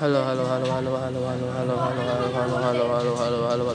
هلا هلا هلا هلا هلا هلا هلا هلا هلا هلا هلا